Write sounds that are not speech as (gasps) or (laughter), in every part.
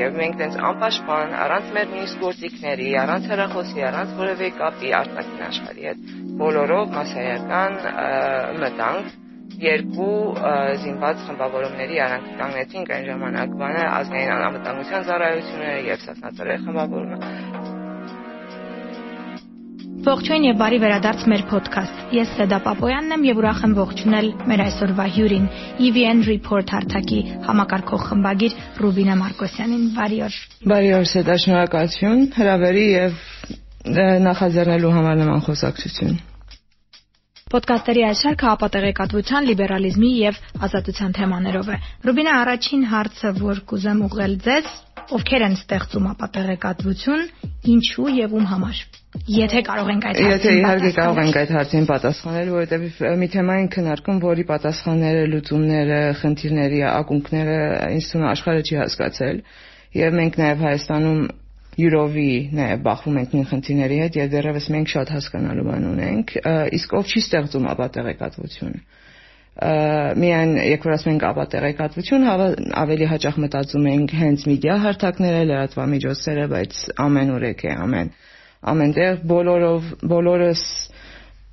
եւ մենք տենց անպաշտպան, առանց մեր նույնիսկ գործիքների, առանց հեռախոսի, առանց որևէ կապի արտաքին աշխարհի հետ, բոլորով մասսայական մտանք երկու զինված խմբավորումների արանք կանգնեցինք այն ժամանակ բանը ազգային անվտանգության ծառայությունը եւ սասնածռի խմբավորումը Ողջույն եւ բարի վերադարձ մեր ոդքասթ։ Ես Սեդա Պապոյանն եմ եւ ուրախ եմ ողջունել մեր այսօրվա հյուրին, EVN Report հարթակի համակարգող խմբագիր Ռուբինա Մարկոսյանին։ Բարի օր։ Բարի օր, Սեդա, շնորհակալություն հրավերի եւ նախաձեռնելու համար նման խոսակցություն։ Պոդքասթերի այս շարքը ապատեղեկատվության, լիբերալիզմի եւ ազատության թեմաներով է։ Ռուբինա, առաջին հարցը, որ կուզեմ ուղղել ձեզ, ովքեր են ստեղծում ապատեղեկատվություն, ինչու եւ ում համար։ Եթե կարող ենք այդ հարցին Եթե իհարկե կարող ենք այդ հարցին պատասխանել, որովհետեւ մի թեմա են քննարկում, որի պատասխանները, լուծումները, խնդիրների ակունքները է աշխարհը չի հասկացել։ Եվ մենք նաև Հայաստանում յուրովի նաև բախվում ենք նույն խնդիրների հետ եւ դեռևս մենք շատ հասկանալու բան ունենք իսկ ով չի ստեղծում ապատեղեկատվություն միայն երբ որ ասում ենք ապատեղեկատվություն ավելի հաճախ մտածում ենք հենց մեդիա հարթակները լրատվամիջոցները բայց ամենուրեք է ամեն ամենտեղ բոլորով բոլորս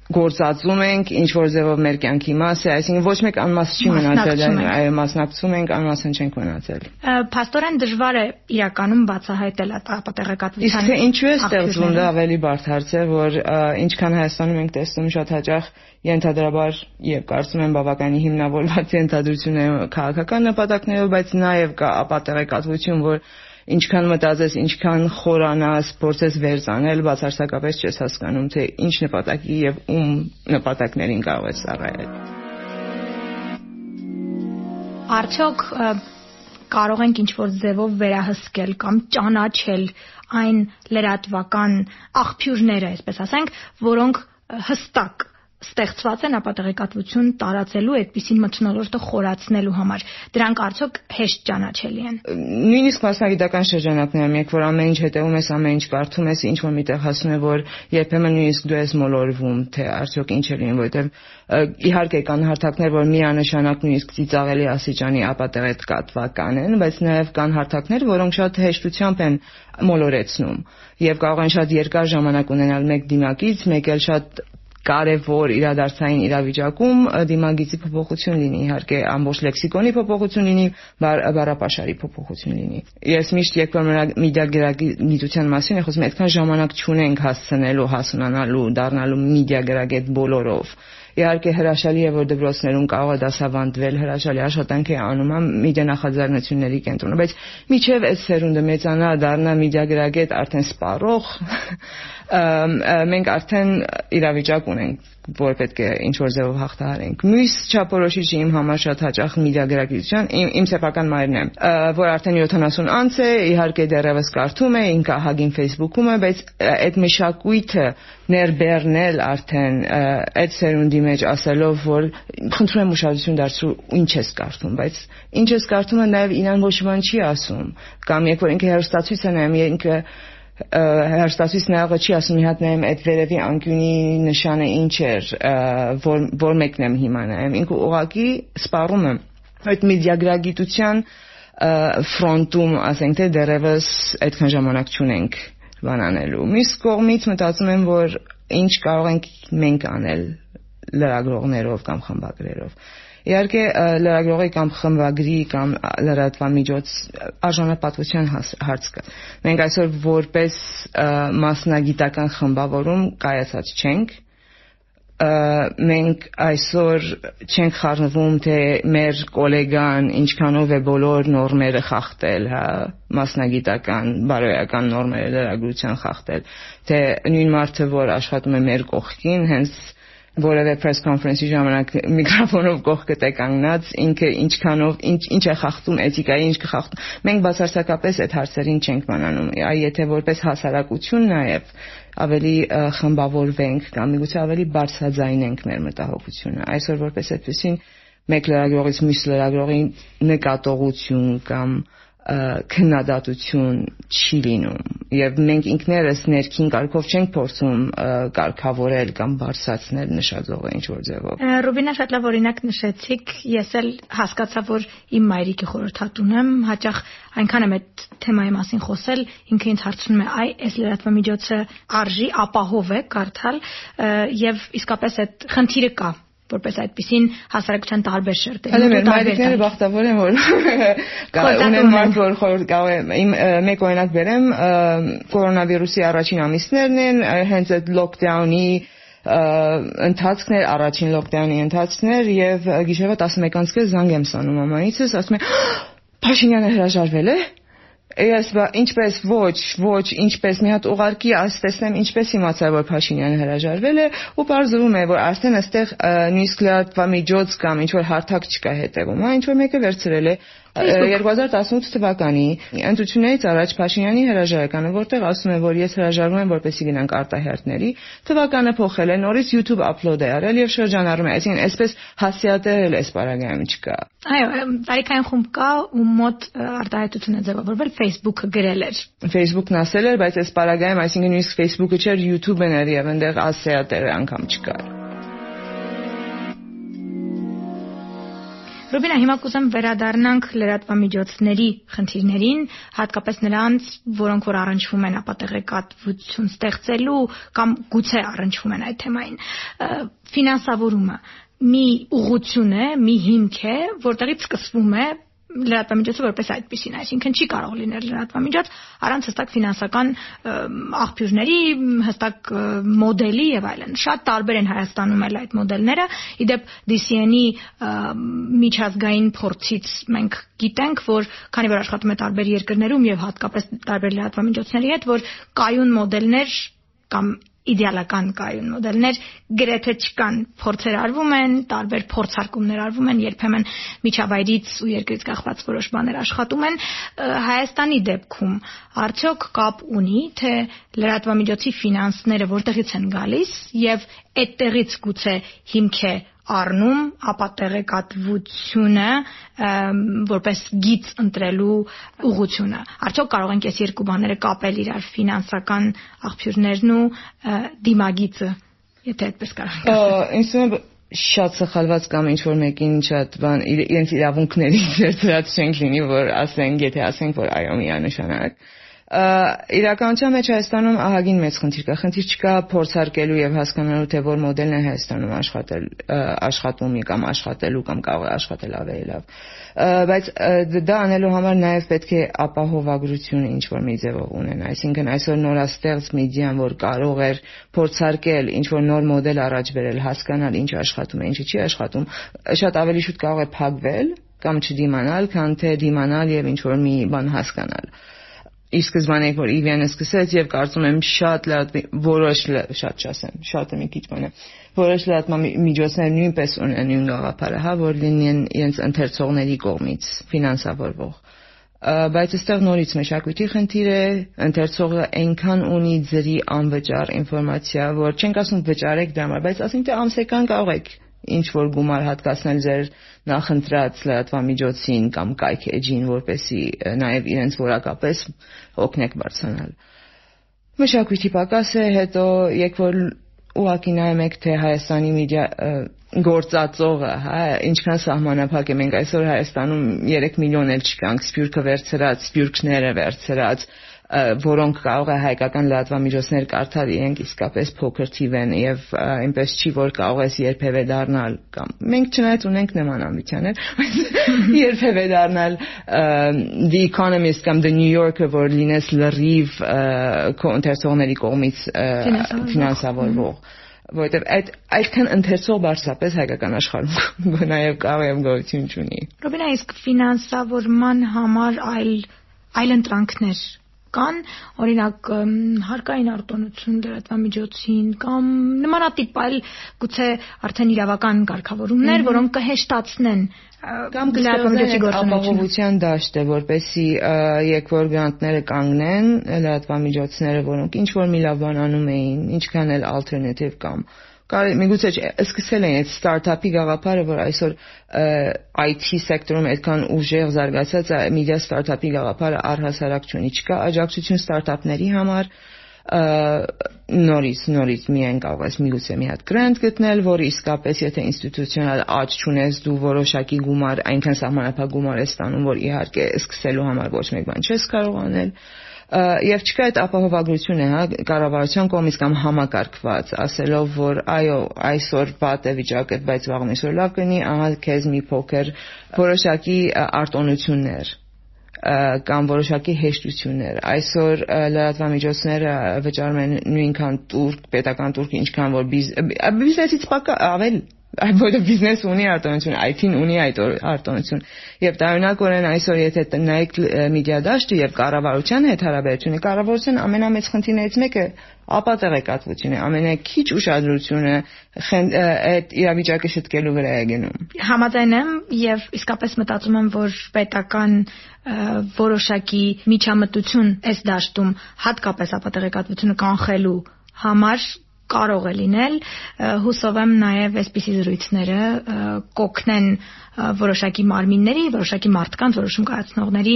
գործածում ենք ինչ որ ձևով մեր կյանքի մաս է, այսինքն ոչ մեկ անմաս չի մնացել, այո, մասնակցում ենք, անմասն չենք մնացել։ Փաստորեն դժվար է իրականում բացահայտել ապատեղեկատվության։ Իսկ ինչու է ստեղծվում դա ավելի բարդ հարց է, որ ինչքան Հայաստանում ենք տեսնում շատ հաճախ ենթադրաբար եւ կարծում եմ բավականին հիմնավորված ենթադրություն է քաղաքական նպատակներով, բայց նաեւ կա ապատեղեկատվություն, որ ինչքան մտածես, ինչքան խորանաս, փորձես վերցանել, բացարձակապես չես հասկանում, թե ինչ նպատակի եւ ում նպատակներին կարող ես ծառայել։ Արդյոք կարող ենք ինչ որ ձևով վերահսկել կամ ճանաչել այն լրատվական աղբյուրները, այսպես ասենք, որոնք հստակ ստեղծված են ապատեղեկատվություն տարածելու այդպիսին մթնոլորտը խորացնելու համար։ Դրանք արդյոք հեշտ ճանաչելի են։ Նույնիսկ մասնագիտական շրջանակներում, երբ որ ամեն ինչ հետևում ես, ամեն ինչ կարդում ես, ինչ որ միտեղ հասնում է, որ երբեմն նույնիսկ դու ես մոլորվում, թե արդյոք ինչ է լինում, որովհետև իհարկե կան հարթակներ, որ միանշանակ նույնիսկ ծիծաղելի ասիճանի ապատեղեկատվական են, բայց նաև կան հարթակներ, որոնք շատ հեշտությամբ են մոլորեցնում եւ կարող են շատ երկար ժամանակ ունենալ մեկ դիմակից, մեկ էլ շատ կարևոր իրադարձային իրավիճակում դիմագիծի փոփոխություն լինի, իհարկե ամբողջ լեքսիկոնի փոփոխություն լինի, բառապաշարի փոփոխություն լինի։ Ես միշտ երբ որ մեդիա գերագիտության մասին եմ խոսում, այդքան ժամանակ չունենք հասցնելու, հասունանալու, դառնալու մեդիա գերագետ բոլորով Իհարկե հրաշալի է, որ դպրոցներում կարող է դասավանդվել, հրաշալի աշխատանք է անում մեդիա նախաձեռնությունների կենտրոնը, բայց միջև այս սերունդը մեծանա, դառնա մեդիա գրագետ արդեն սպառող, մենք արդեն իրավիճակ ունենք որ պետք է ինչ որ ձևով հաղթահարենք։ Մյուս չափորոշիչը իմ համար շատ հաճախ միդիագրագիտության իմ, իմ սեփական մայրն է, որ արդեն 70 անց է, իհարկե դեռևս կարդում է, ինքը հագին Facebook-ում է, բայց այդ մշակույթը ներբեռնել արդեն այդ սերունդի մեջ ասելով, որ խնդրում եմ ուշադրություն դարձրու ինչ ես կարդում, բայց ինչ ես կարդում նաև ինան ոչ բան չի ասում, կամ երբ որ ինքը հերոստացույց է նայում, ինքը հերստասից նայողը չի ասում մի հատ նայեմ այդ վերևի անկյունի նշանը ինչ էր որ որ մեկն եմ հիմա նայեմ ինքը ուղակի սպառում եմ այդ մեդիագրագիտության ֆրոնտում ասենք թե դերևս այդքան ժամանակ չունենք բանանելու մյուս կողմից մտածում եմ որ ինչ կարող ենք մենք անել լրագրողներով կամ խմբագրերով Իհարկե լրագրողի կամ խմբագրի կամ լրատվամիջոց արժանապատվության հարց կա։ Մենք այսօր որպես մասնագիտական խմբավորում կայացած չենք, մենք այսօր չենք խառնվում թե մեր գոլեգան ինչքանով է բոլոր նորմերը խախտել, հա, մասնագիտական, բարոյական նորմերը լրագրության խախտել, թե նույն մարդը, որ աշխատում է մեր կողքին, հենց որևէ press conference-ի ժամանակ միկրոֆոնով կողքդ է կանգնած, ինքը ինչքանով ինչ ինչ է խախտում էթիկայի, ինչ կխախտում։ Մենք բացարձակապես այդ հարցերին չենք մանանում։ Այ եթե որպես հասարակություն նաև ավելի խմբավորվենք կամ միգուցե ավելի բարձրաձայնենք մեր մտահոգությունը։ Այսօր որպես այդպեսին մեկ լրագրողից մյուս լրագրողի նկատողություն կամ քննադատություն չի լինում եւ մենք ինքներս ներքին կարգով չենք փորձում կարգավորել կամ բարձրացնել նշաձողը ինչ որ ձևով Ռուբինա շատ լավ օրինակ նշեցիք ես էլ հասկացա որ իմ մայրիկի խորհրդատուն եմ հաճախ այնքան եմ այդ թեմայի մասին խոսել ինքը ինձ հարցնում է այ այս լրատվամիջոցը արժի ապահով է կարդալ եւ իսկապես այդ խնդիրը կա որպես այդպեսին հասարակության տարբեր շերտեր։ Հələ մեր մայրիկները բախտավոր են որ (laughs) ունեն մարդ որ կարող է իմ մեկ օրինակ բերեմ կորոնավիրուսի առաջին ամիսներն են հենց այդ լոկդաունի ընթացքներ առաջին լոկդաունի ընթացքներ եւ գիշերվա 11-ից զանգ եմ ստանում մամայիցս ասում է (gasps) Փաշինյանը հրաժարվել է Ես ինչպես ոչ, ոչ, ինչպես մի հատ ուղարկի աս տեսնեմ ինչպես իմացա որ Փաշինյանը հրաժարվել է ու բարձրում է որ արդեն այստեղ նույնիսկ լրատվամիջոց կամ ինչ որ հարթակ չկա հետևում, հա ինչ որ մեկը վերցրել է 2018 թվականի ընտրություններից առաջ Փաշինյանի հրաժարականը, որտեղ ասում է, որ ես հրաժարվում եմ, որպեսզի գնանք արտահերտների, թվականը փոխել է, նորից YouTube upload է արել եւ շրջանառում է, այսինքն այսպես հասիատել էս պարագայում չկա։ Այո, տարիքային խումբ կա ու մոտ արտահայտություն է ձևավորվել Facebook-ը գրել էր։ Facebook-ն ասել էր, բայց այս պարագայում, այսինքն նույնիսկ Facebook-ը չէր, YouTube-ն էր եւ այնտեղ ասիատեր անգամ չկար։ Ռուբինա, հիմա կուզեմ վերադառնանք լրատվամիջոցների խնդիրներին, հատկապես նրանց, որոնք որ առնչվում են ապատեղեկատվություն ստեղծելու կամ գուցե առնչվում են այդ թեմային։ Ֆինանսավորումը մի ուղղություն է, մի հիմք է, որտեղից սկսվում է լրատվամիջոցը որպես այդպեսին, այսինքն չի կարող լինել լրատվամիջոց առանց հստակ ֆինանսական աղբյուրների, հստակ մոդելի եւ այլն։ Շատ տարբեր են Հայաստանում էլ այդ մոդելները։ Իդեպ DCN-ի միջազգային փորձից մենք գիտենք, որ քանի որ աշխատում է տարբեր երկրներում եւ հատկապես տարբեր լրատվամիջոցների հետ, որ կայուն մոդելներ կամ իդեալական կայուն մոդելներ գրեթե չկան փորձեր արվում են տարբեր փորձարկումներ արվում են երբեմն միջավայրից ու երկրից կախված որոշ բաներ աշխատում են Հայաստանի դեպքում արդյոք կապ ունի թե լրատվամիջոցի ֆինանսները որտեղից են գալիս եւ այդտեղից գուցե հիմք է առնում ապատեղեկատվությունը որպես գիծ ընտրելու ուղությունը։ Արդյոք կարող ենք այս երկու բաները կապել իրար ֆինանսական աղբյուրներն ու դիմագիծը, եթե այդպես կարող ենք ասել։ Ինձ թվում է շատ սխալված կամ ինչ որ մեկին շատ բան իրենց իրավունքներից վերցրած չենք լինի որ ասենք եթե ասենք որ այո միանշանակ իրականության մեջ Հայաստանում ահագին մեծ խնդիր կա։ Խնդիր չկա փորձարկելու եւ հասկանալու թե որ մոդելն է Հայաստանում աշխատել աշխատում կամ աշխատելու կամ կարող է աշխատել ավելի լավ։ Բայց դա անելու համար նաեւ պետք է ապահովագրություն ինչ որ մի ձևով ունենա։ Այսինքն այսօր նորաստեղծ մեդիան, որ կարող էր փորձարկել ինչ որ նոր մոդել առաջ բերել, հասկանալ ինչ աշխատում է, ինչը չի աշխատում, շատ ավելի շուտ կարող է փակվել կամ չդիմանալ, քան թե դիմանալ եւ ինչ որ մի բան հասկանալ ի սկզբանե որ EVN-ը սկսեց եւ կարծում եմ շատ լավ որոշ շատ չասեմ, շատը մի քիչ բան է։ Որոշ լավ միջոցներ նույնպես ունեն նույն գաղափարը, հա, որ լինեն իրենց ընթերցողների կողմից ֆինանսավորվող բայց այստեղ նորից մշակույթի խնդիր է, ընթերցողը այնքան ունի ձրի անվճար ինֆորմացիա, որ չենք ասում վճարեք դրա համար, բայց ասենք թե ամսական կարող եք ինչ որ գումար հատկացնել ձեր նախընտրած լրատվամիջոցին կամ կայք էջին, որպեսի նաև իրենց որակապես օգնեք բարձրանալ։ Մշակույթի պակաս է, հետո եք որ ուղակի նայում եք թե Հայաստանի մեդիա գործածողը, հա, ինչքան սահմանափակ է մենք այսօր Հայաստանում 3 միլիոն էլ չկանք, սպյուրքը վերցրած, սպյուրքները վերցրած, որոնք կարող է հայկական լրատվամիջոցներ կարդալ իրենք իսկապես փոքր թիվ են եւ այնպես չի որ կարող ես երբևէ դառնալ կամ մենք չնայած ունենք նման ամբիցիաներ (laughs) երբևէ դառնալ the economist կամ the new yorker որ լինես լրիվ կոնտերսողների կողմից ֆինանսավորվող որովհետև այդ այդքան ընթերցող բարձրապես հայկական աշխարհում (laughs) նաև կարող եմ գոյություն ունի։ Ռոբինա, իսկ ֆինանսավորման համար այլ այլ ընտրանքներ կան, օրինակ հարկային արտոնություն լրատվամիջոցին կամ նմանատիպ այլ գուցե արդեն իրավական կարգավորումներ, որոնք կհեշտացնեն կամ լրատվամիջոցի ապահովության դաշտը, որպեսի երբ որ գրանտները կանգնեն, լրատվամիջոցները, որոնք ինչ որ մի լավ բան անում էին, ինչքան էլ ալտերնատիվ կամ կարելի միգուցե սկսել են այդ ստարտափի գաղափարը, որ այսօր IT սեկտորում այդքան ուժեղ զարգացած է մեդիա ստարտափի գաղափարը առհասարակ չունի, չկա աջակցություն ստարտափների համար նորից նորից միայն կարող ես միգուցե մի հատ գրանտ գտնել, որ իսկապես եթե ինստիտուցիոնալ աճ չունես, դու որոշակի գումար, այնքան սահմանափակ գումար ես ստանում, որ իհարկե սկսելու համար ոչ մեկ բան չես կարող անել եւ չկա այդ ապահովագրությունը, հա, կառավարության կողմից կամ համակարգված, ասելով, որ այո, այսօր պատ է վիճակը, բայց վաղն այսօր լավ կլինի, ահա քեզ մի փոքր որոշակի արտոնություններ կամ որոշակի հեշտություններ։ Այսօր լրատվամիջոցները վճարում են նույնքան турք, պետական турք, ինչքան որ բիզնեսից ավելի ավել որը բիզնես ունի արտոնություն, IT-ն ունի այդ արտոնություն։ Եվ տարօրինակորեն այսօր եթե նայեք մեդիա դաշտը եւ կառավարության հետ հարաբերությունը, կառավարության ամենամեծ խնդիրներից մեկը ապատեղեկատվություն է, ամենակիչ ուշադրությունը այդ իրավիճակը շտկելու վրա է գնում։ Համաձայն եմ եւ իսկապես մտածում եմ, որ պետական որոշակի միջամտություն այս դաշտում հատկապես ապատեղեկատվությունը կանխելու համար կարող է լինել հուսով եմ նաև այսպիսի զրույցները կօգնեն որոշակի մարմինների, որոշակի մարդկանց, որոշում կայացնողների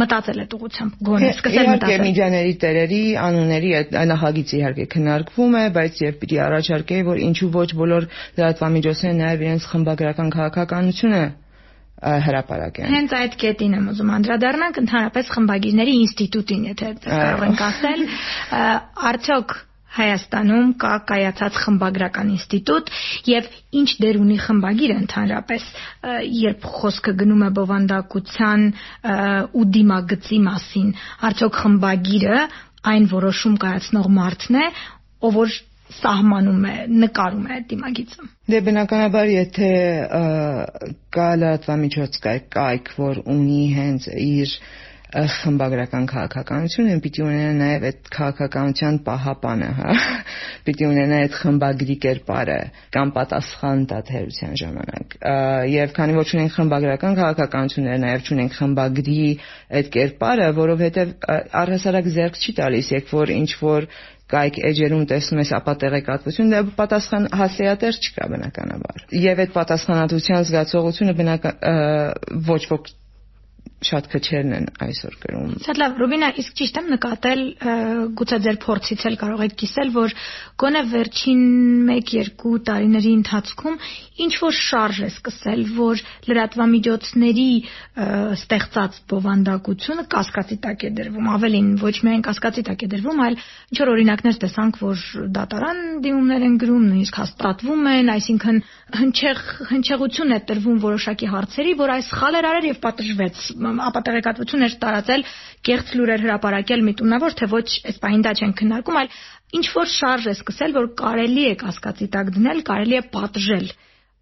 մտածել այդ ուղությամբ, գոնե սկսել մտածել։ Իհարկե միջաների տերերի, անունների այդ նախագիծը իհարկե քննարկվում է, բայց եւ պիտի առաջարկեի, որ ինչու ոչ բոլոր լրատվամիջոցները նաև իրենց խմբագրական քաղաքականությունը հրապարակեն։ Հենց այդ կետին եմ ուզում անդրադառնանք ընդհանրապես խմբագիրների ինստիտուտին, եթե կարող ենք ասել, արդյոք Հայաստանում կա կայացած խմբագրական ինստիտուտ եւ ինչ դեր ունի խմբագիրը ընդհանրապես երբ խոսքը գնում է բովանդակության ու դիմագծի մասին արդյոք խմբագիրը այն որոշում կայացնող մարդն է ով որ սահմանում է, նկարում է դիմագիծը։ Դե բնականաբար եթե կա լրատվամիջոց կայք, որ ունի հենց իր խմբագրական քաղաքականությունը պիտի ունենա նաև այդ քաղաքականության պահապանը, հա։ (laughs) Պիտի ունենա այդ խմբագրի կերպարը կամ պատասխան տա թերության ժամանակ։ Եվ քանի որ ունենք խմբագրական քաղաքականություններ, նաև ունենք խմբագրի այդ կերպարը, որովհետև առհասարակ ձեռք չի տալիս, երբ որ ինչ որ կայք էջերում տեսնում ես ապատեղեկատվություն, դա պատասխան հասեատեր չկա բնականաբար։ Եվ այդ պատասխանատվության զգացողությունը բնական ոչ ոք շատ քչերն են այսօր գրում։ Շատ լավ, Ռուբինա, իսկ ճիշտ եմ նկատել, գուցե ձեր փորձից էլ կարող եք կիսել, որ գոնե վերջին 1-2 տարիների ընթացքում ինչ որ շարժ է սկսել, որ լրատվամիջոցների ստեղծած բովանդակությունը կասկածի տակ է դրվում, ավելին ոչ միայն կասկածի տակ է դրվում, այլ ինչ որ օրինակներ տեսանք, որ դատարան դիմումներ են գրում, նույնիսկ հաստատվում են, այսինքն հնչեղ հնչեղություն է տրվում որոշակի հարցերի, որ այս խալ էր արել եւ պատժվեց ապատեղեկատվություն էր տարածել, կեղծ լուրեր հրապարակել միտումնավոր, թե ոչ այս պահին դա չեն քննարկում, այլ ինչ որ շարժ է սկսել, որ կարելի է կասկածի տակ դնել, կարելի է պատժել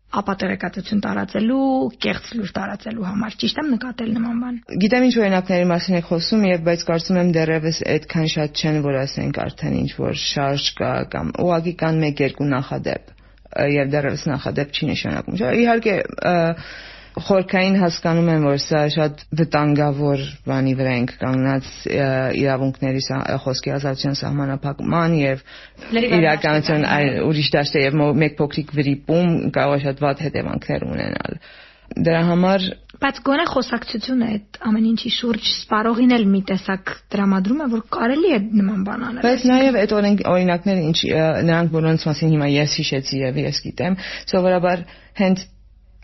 ապատերեկատվություն տարածելու, կեղծ լուր տարածելու համար։ Ճիշտ եմ նկատել նման բան։ Գիտեմ ինչ օրինակների մասին եք խոսում, եւ բայց կարծում եմ դեռևս այդքան շատ չեն, որ ասենք արդեն ինչ որ շարժ կա կամ ուղղակի կան 1-2 նախադեպ եւ դեռևս նախադեպ չի նշանակում։ Իհարկե խորքային հասկանում եմ, որ սա շատ վտանգավոր բանի վրա ենք կանգնած իրավունքների խոսքի ազատության սահմանափակման եւ իրականության ուրիշ դաշտը եւ մեկ փոքրիկ վրիպում կարող է շատ վատ հետևանքներ ունենալ։ Դրա համար բայց գոնե խոսակցությունը այդ ամեն ինչի շուրջ սպառողին էլ մի տեսակ դրամադրում է որ կարելի է նման բան անել բայց նաև այդ օրինակները ինչ նրանք որոնց մասին հիմա ես հիշեցի եւ ես գիտեմ սովորաբար հենց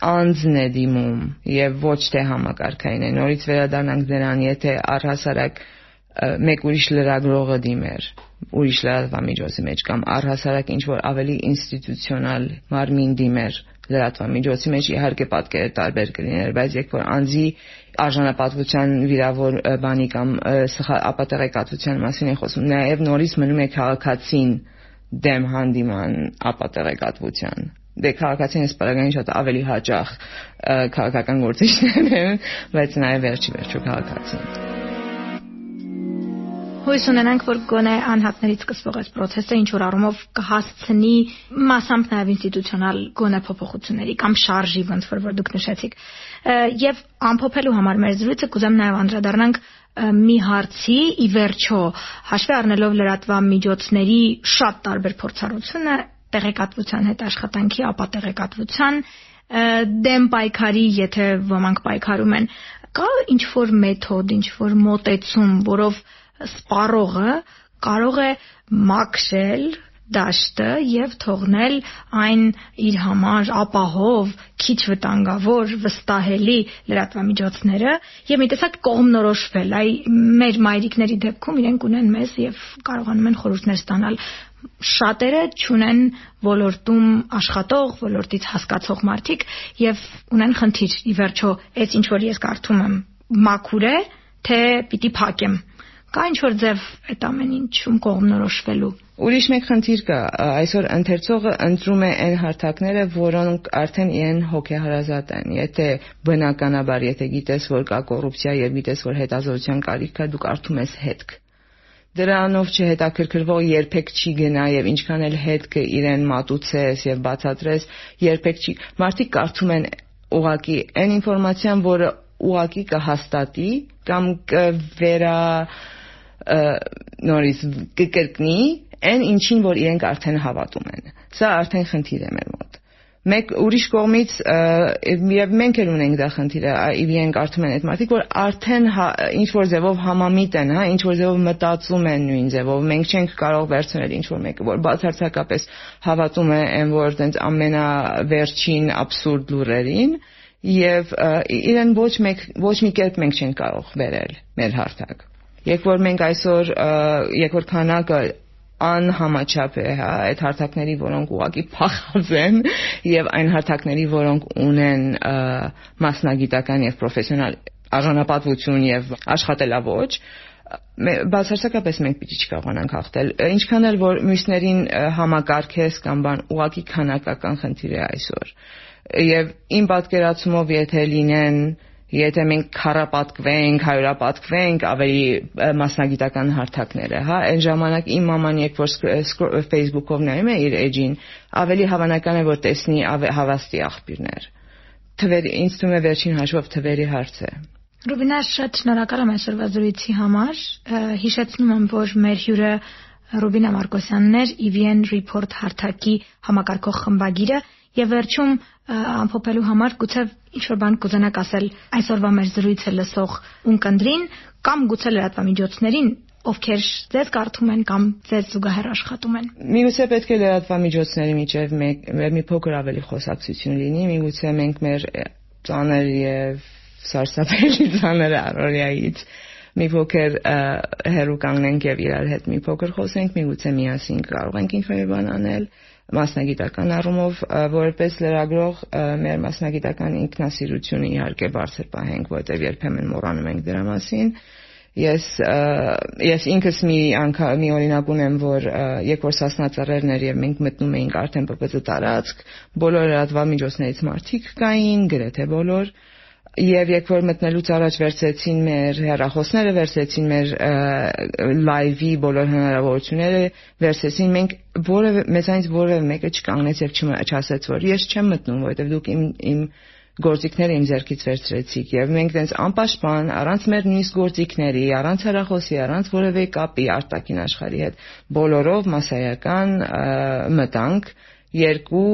անձն է դիմում եւ ոչ թե համակարգային է։ Նորից վերադառնանք դրան, եթե առհասարակ մեկ ուրիշ լրագրողը դիմեր ուրիշ լրատվամիջոցի մեջ կամ առհասարակ ինչ որ ավելի ինստիտուցիոնալ մարմին դիմեր լրատվամիջոցի մեջ իհարկե պատկերը տարբեր կլիներ, բայց երբ որ անձի արժանապատվության վիրավոր բանի կամ ապատեղեկատվության մասին է խոսում, նաև նորից մնում է քաղաքացին դեմ հանդիման ապատեղեկատվության դե քաղաքացին սպարագային շատ ավելի հաճախ քաղաքական գործիչներ են, բայց նաև վերջի վերջո քաղաքացին։ Հույս ունենանք, որ գոնե անհատներից սկսվող այս process-ը ինչ որ առումով կհասցնի մասամբ նաև ինստիտուցիոնալ գոնե փոփոխությունների կամ շարժի, ոնց որ որ դուք նշեցիք։ Եվ ամփոփելու համար մեր զրույցը կուզեմ նաև անդրադառնանք մի հարցի ի վերջո հաշվի առնելով լրատվամիջոցների շատ տարբեր փորձառությունը տեղեկատվության հետ աշխատանքի, ապա տեղեկատվության դեմ պայքարի, եթե ոմանք պայքարում են, կա ինչ որ մեթոդ, ինչ որ մոտեցում, որով սպառողը կարող է մաքրել դաշտը եւ թողնել այն իր համար ապահով, քիչ վտանգավոր, վստահելի լրատվամիջոցները եւ մի տեսակ կողմնորոշվել։ Այ մեր մայրիկների դեպքում իրենք ունեն մեզ եւ կարողանում են խորհուրդներ ստանալ շատերը ճունեն ոլորտում աշխատող, ոլորտից հասկացող մարդիկ եւ ունեն խնդիր ի վերջո, այս ինչ որ ես կարդում եմ, մաքուր է, թե պիտի փակեմ Կա ինչ որ ձև այդ ամեն ինչում կողմնորոշվելու։ Ուրիշ մեկ խնդիր կա, այսօր ընթերցողը ընտրում է այն հարթակները, որոնք արդեն իրեն հոգեհարազատ են։ Եթե բնականաբար, եթե գիտես, որ կա կոռուպցիա եւ գիտես, որ հետազոտության կարիք կա, դու կարդում ես հետք դրանով չհետաքրքրվող երբեք չի գնա եւ ինչքան էլ հետքը իրեն մատուցես եւ բացատրես երբեք չի մարդիկ կարդում են ուղակի այն ինֆորմացիան որը ուղակի կհաստատի կամ կվերա նորից կկրկնի այն ինչին որ իրենք արդեն հավատում են սա արդեն խնդիր է մեր մոտ մեկ ուրիշ կողմից եւ մենք էլ ունենք դա խնդիրը իրենք արդեն են այդ մարդիկ որ արդեն հա, ինչ որ ձևով համամիտ են հա ինչ որ ձևով մտածում են նույն ձևով մենք չենք կարող վերցնել ինչ որ մեկը որ բացարձակապես հավատում է այն որ տենց ամենավերջին абսուրդ լուրերին եւ իրեն ոչ մեկ ոչ մի կերպ մենք չենք կարող վերել մեր հարթակ Երբ որ մենք այսօր երբ որ քանակը անհամաչափ է, հա, այդ հարթակների, որոնք ուղակի փախած են եւ այն հարթակների, որոնք ունեն մասնագիտական եւ պրոֆեսիոնալ արժանապատվություն եւ աշխատելավոճ, բացարձակապես մենք պիտի չկարողանանք հաղթել։ Ինչքան էլ որ մյուսներին համակարգես կամ բան ուղակի քանակական խնդիր է այսօր։ Եվ իմ պատկերացումով եթե լինեն եթե մենք քարապատկվենք, հայրապատկվենք ավելի մասնագիտական հարթակները, հա, այն ժամանակ իմ մաման երբ որ Facebook-ով նայում է իր էջին, ավելի հավանական է որ տեսնի հավաստի աղբյուրներ։ Թվերի ինձ թվում է վերջին հաշվով թվերի հարց է։ Ռուբինա շատ շնորհակալ եմ այսօրվա զրույցի համար։ Հիշեցնում եմ, որ մեր հյուրը Ռուբինա Մարկոսյանն էր EVN Report հարթակի համակարգող խմբագիրը եւ վերջում ամփոփելու համար գուցե ինչ որ բան կուզենաք ասել այսօրվա մեր զրույցը լսող ունկնդրին կամ գուցե լրատվամիջոցներին ովքեր ձեզ կարդում են կամ ձեզ զուգահեռ աշխատում են։ Միգուցե պետք է լրատվամիջոցների միջև մեկ մի փոքր ավելի խոսակցություն լինի, միգուցե մենք մեր ծանր եւ սարսափելի ծանր առօրյայից մի փոքր հերու կանգնենք եւ իրար հետ մի փոքր խոսենք, միգուցե միասին կարող ենք ինչ-որ բան անել մասնագիտական առումով որպես լրագրող մեր մասնագիտական ինքնասիրությունը իհարկե բարձր պահենք, որտեղ երբեմն մոռանում ենք դրա մասին։ Ես ես ինքս մի անգամ մի օրինակ ունեմ, որ երբ որ Սասնա ծռերներ եւ մենք մտնում էինք արդեն ՊՊԾ տարածք, բոլոր լրատվամիջոցներից մարդիկ կային, գրեթե բոլոր, Եվ երբ որ մտնելուց առաջ վերցեցին մեր հեռախոսները, վերցեցին մեր լայվի բոլոր հնարավորությունները, վերցեցին մենք որևէ մեզանից որևէ մեկը չկանգնեց եւ չասեց որ ես չեմ մտնում, որովհետեւ դուք իմ իմ գործիքները իմ ձեռքից վերցրեցիք եւ մենք տենց անպաշտպան առանց մեր նույնիսկ գործիքների, առանց հեռախոսի, առանց որևէ կապի արտաքին աշխարհի հետ բոլորով massայական մտանք երկու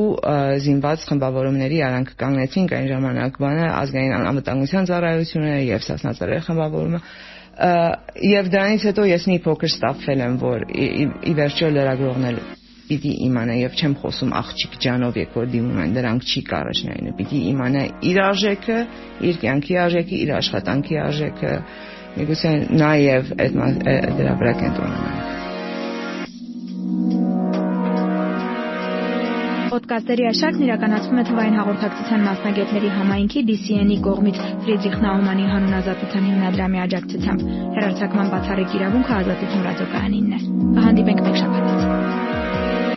զինված խմբավորումների արանք կանգնեցինք այն ժամանակ բանը ազգային անվտանգության ծառայությունը եւ Սասնածռեր խմբավորումը եւ դրանից հետո ես մի փոքր ստափվել եմ որ ի, վերջո լրագրողն էլ պիտի իմանա եւ չեմ խոսում աղջիկ ջանով երբ որ դիմում են դրանք չի կարճնային պիտի իմանա իր արժեքը իր կյանքի արժեքը իր աշխատանքի արժեքը միգուցե նաեւ այդ դրա վրա կենտրոնանանք Պոդկասթերի աշակն իրականացվում է թվային հաղորդակցության մասնագետների համայնքի DCN-ի կողմից Ֆրիդրիխ Նաումանի հանուն ազատության հիմնադրամի աջակցությամբ։ Հերարցակման բացառիկ իրավունքը ազատություն ռադիոկայանինն է։ Կհանդիպենք մեկ շաբաթ։